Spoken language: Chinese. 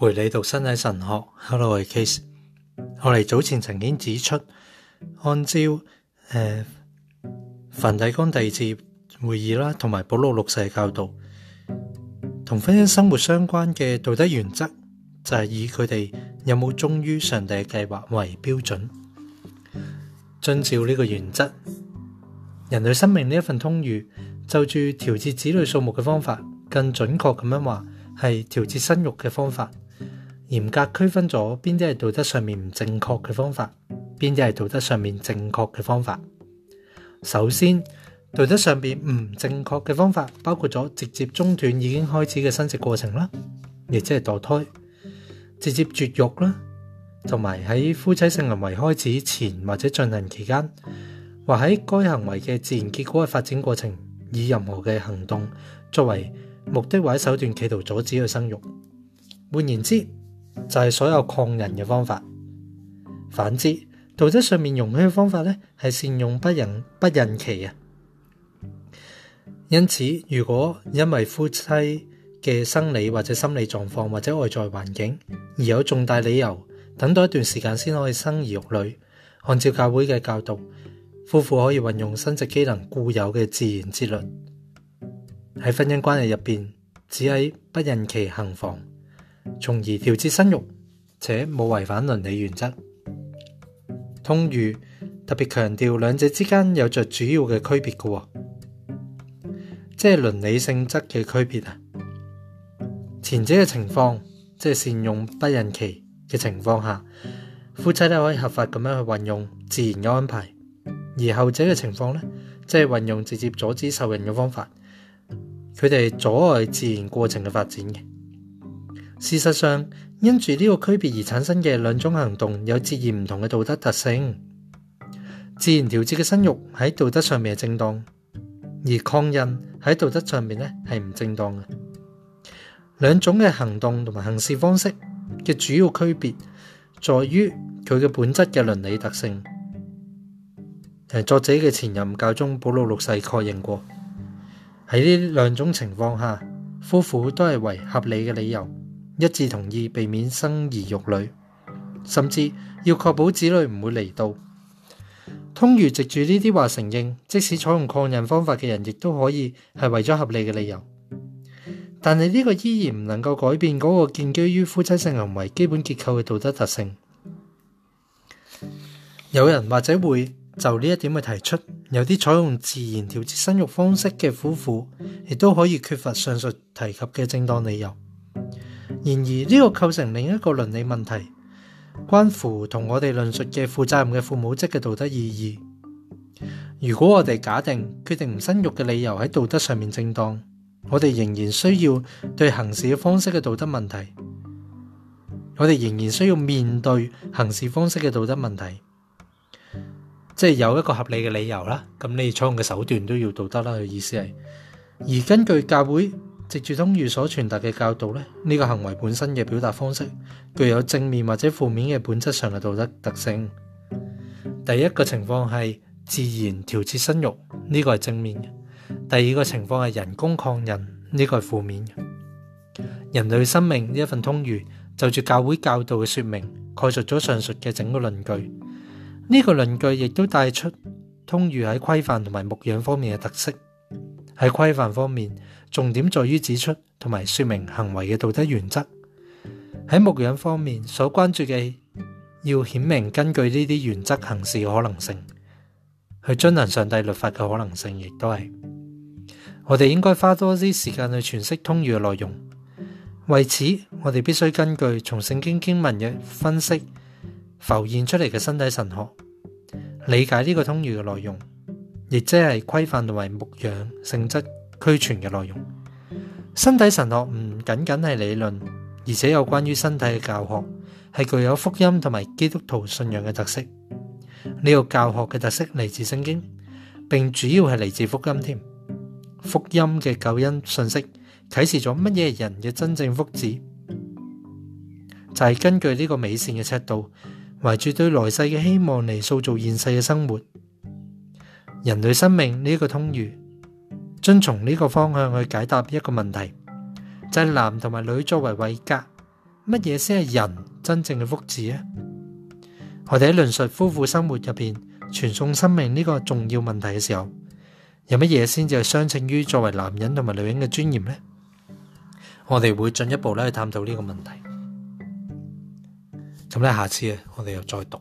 陪你读身体神学。Hello，我是 Case。我哋早前曾经指出，按照诶《梵蒂冈第二次会议》啦，同埋《保罗六世教导》，同婚姻生活相关嘅道德原则，就系以佢哋有冇忠于上帝嘅计划为标准。遵照呢个原则，人类生命呢一份通谕就住调节子女数目嘅方法，更准确咁样话系调节生育嘅方法。嚴格區分咗邊啲係道德上面唔正確嘅方法，邊啲係道德上面正確嘅方法。首先，道德上面唔正確嘅方法包括咗直接中斷已經開始嘅生殖過程啦，亦即係墮胎、直接絕育啦，同埋喺夫妻性行為開始前或者進行期間，或喺該行為嘅自然結果嘅發展過程，以任何嘅行動作為目的或者手段，企圖阻止佢生育。換言之，就系所有抗人嘅方法。反之，道德上面容许嘅方法咧，系善用不人不人期啊。因此，如果因为夫妻嘅生理或者心理状况或者外在环境而有重大理由，等待一段时间先可以生儿育女，按照教会嘅教导，夫妇可以运用生殖机能固有嘅自然节律，喺婚姻关系入边只喺不人期行房。从而调节生育，且冇违反伦理原则。通谕特别强调两者之间有着主要嘅区别嘅，即系伦理性质嘅区别啊。前者嘅情况，即系善用不孕期嘅情况下，夫妻咧可以合法咁样去运用自然嘅安排；而后者嘅情况咧，即系运用直接阻止受孕嘅方法，佢哋阻碍自然过程嘅发展嘅。事实上，因住呢个区别而产生嘅两种行动，有截然唔同嘅道德特性。自然调节嘅生育喺道德上面系正当，而抗孕喺道德上面咧系唔正当嘅。两种嘅行动同埋行事方式嘅主要区别，在于佢嘅本质嘅伦理特性。作者嘅前任教宗保禄六世确认过，喺呢两种情况下，夫妇都系为合理嘅理由。一致同意避免生兒育女，甚至要確保子女唔會嚟到。通如藉住呢啲話承認，即使採用抗孕方法嘅人，亦都可以係為咗合理嘅理由。但係呢個依然唔能夠改變嗰個建基於夫妻性行為基本結構嘅道德特性。有人或者會就呢一點去提出，有啲採用自然調節生育方式嘅夫婦，亦都可以缺乏上述提及嘅正当理由。然而呢个构成另一个伦理问题，关乎同我哋论述嘅负责任嘅父母职嘅道德意义。如果我哋假定决定唔生育嘅理由喺道德上面正当，我哋仍然需要对行事嘅方式嘅道德问题，我哋仍然需要面对行事方式嘅道德问题，即系有一个合理嘅理由啦。咁你采用嘅手段都要道德啦嘅意思系，而根据教会。藉住通谕所传达嘅教导咧，呢个行为本身嘅表达方式具有正面或者负面嘅本质上嘅道德特性。第一个情况系自然调节身育，呢个系正面嘅；第二个情况系人工抗孕，呢个系负面嘅。人类生命呢一份通谕就住教会教导嘅说明，概述咗上述嘅整个论据。呢个论据亦都带出通谕喺规范同埋牧养方面嘅特色。喺规范方面，重点在于指出同埋说明行为嘅道德原则；喺牧养方面，所关注嘅要显明根据呢啲原则行事嘅可能性，去遵行上帝律法嘅可能性，亦都系我哋应该花多啲时间去诠释通谕嘅内容。为此，我哋必须根据从圣经经文嘅分析浮现出嚟嘅身体神学，理解呢个通谕嘅内容。亦即系规范同埋牧养性质俱全嘅内容。身体神学唔仅仅系理论，而且有关于身体嘅教学，系具有福音同埋基督徒信仰嘅特色。呢个教学嘅特色嚟自圣经，并主要系嚟自福音添。福音嘅救恩信息启示咗乜嘢人嘅真正福祉，就系根据呢个美善嘅尺度，怀住对来世嘅希望嚟塑造现世嘅生活。人类生命呢个通谕，遵从呢个方向去解答一个问题：，男同埋女作为位家，乜嘢先系人真正嘅福祉咧？我哋喺论述夫妇生活入边传送生命呢个重要问题嘅时候，有乜嘢先至系相称于作为男人同埋女人嘅尊严呢？我哋会进一步咧去探讨呢个问题。咁咧，下次啊，我哋又再读。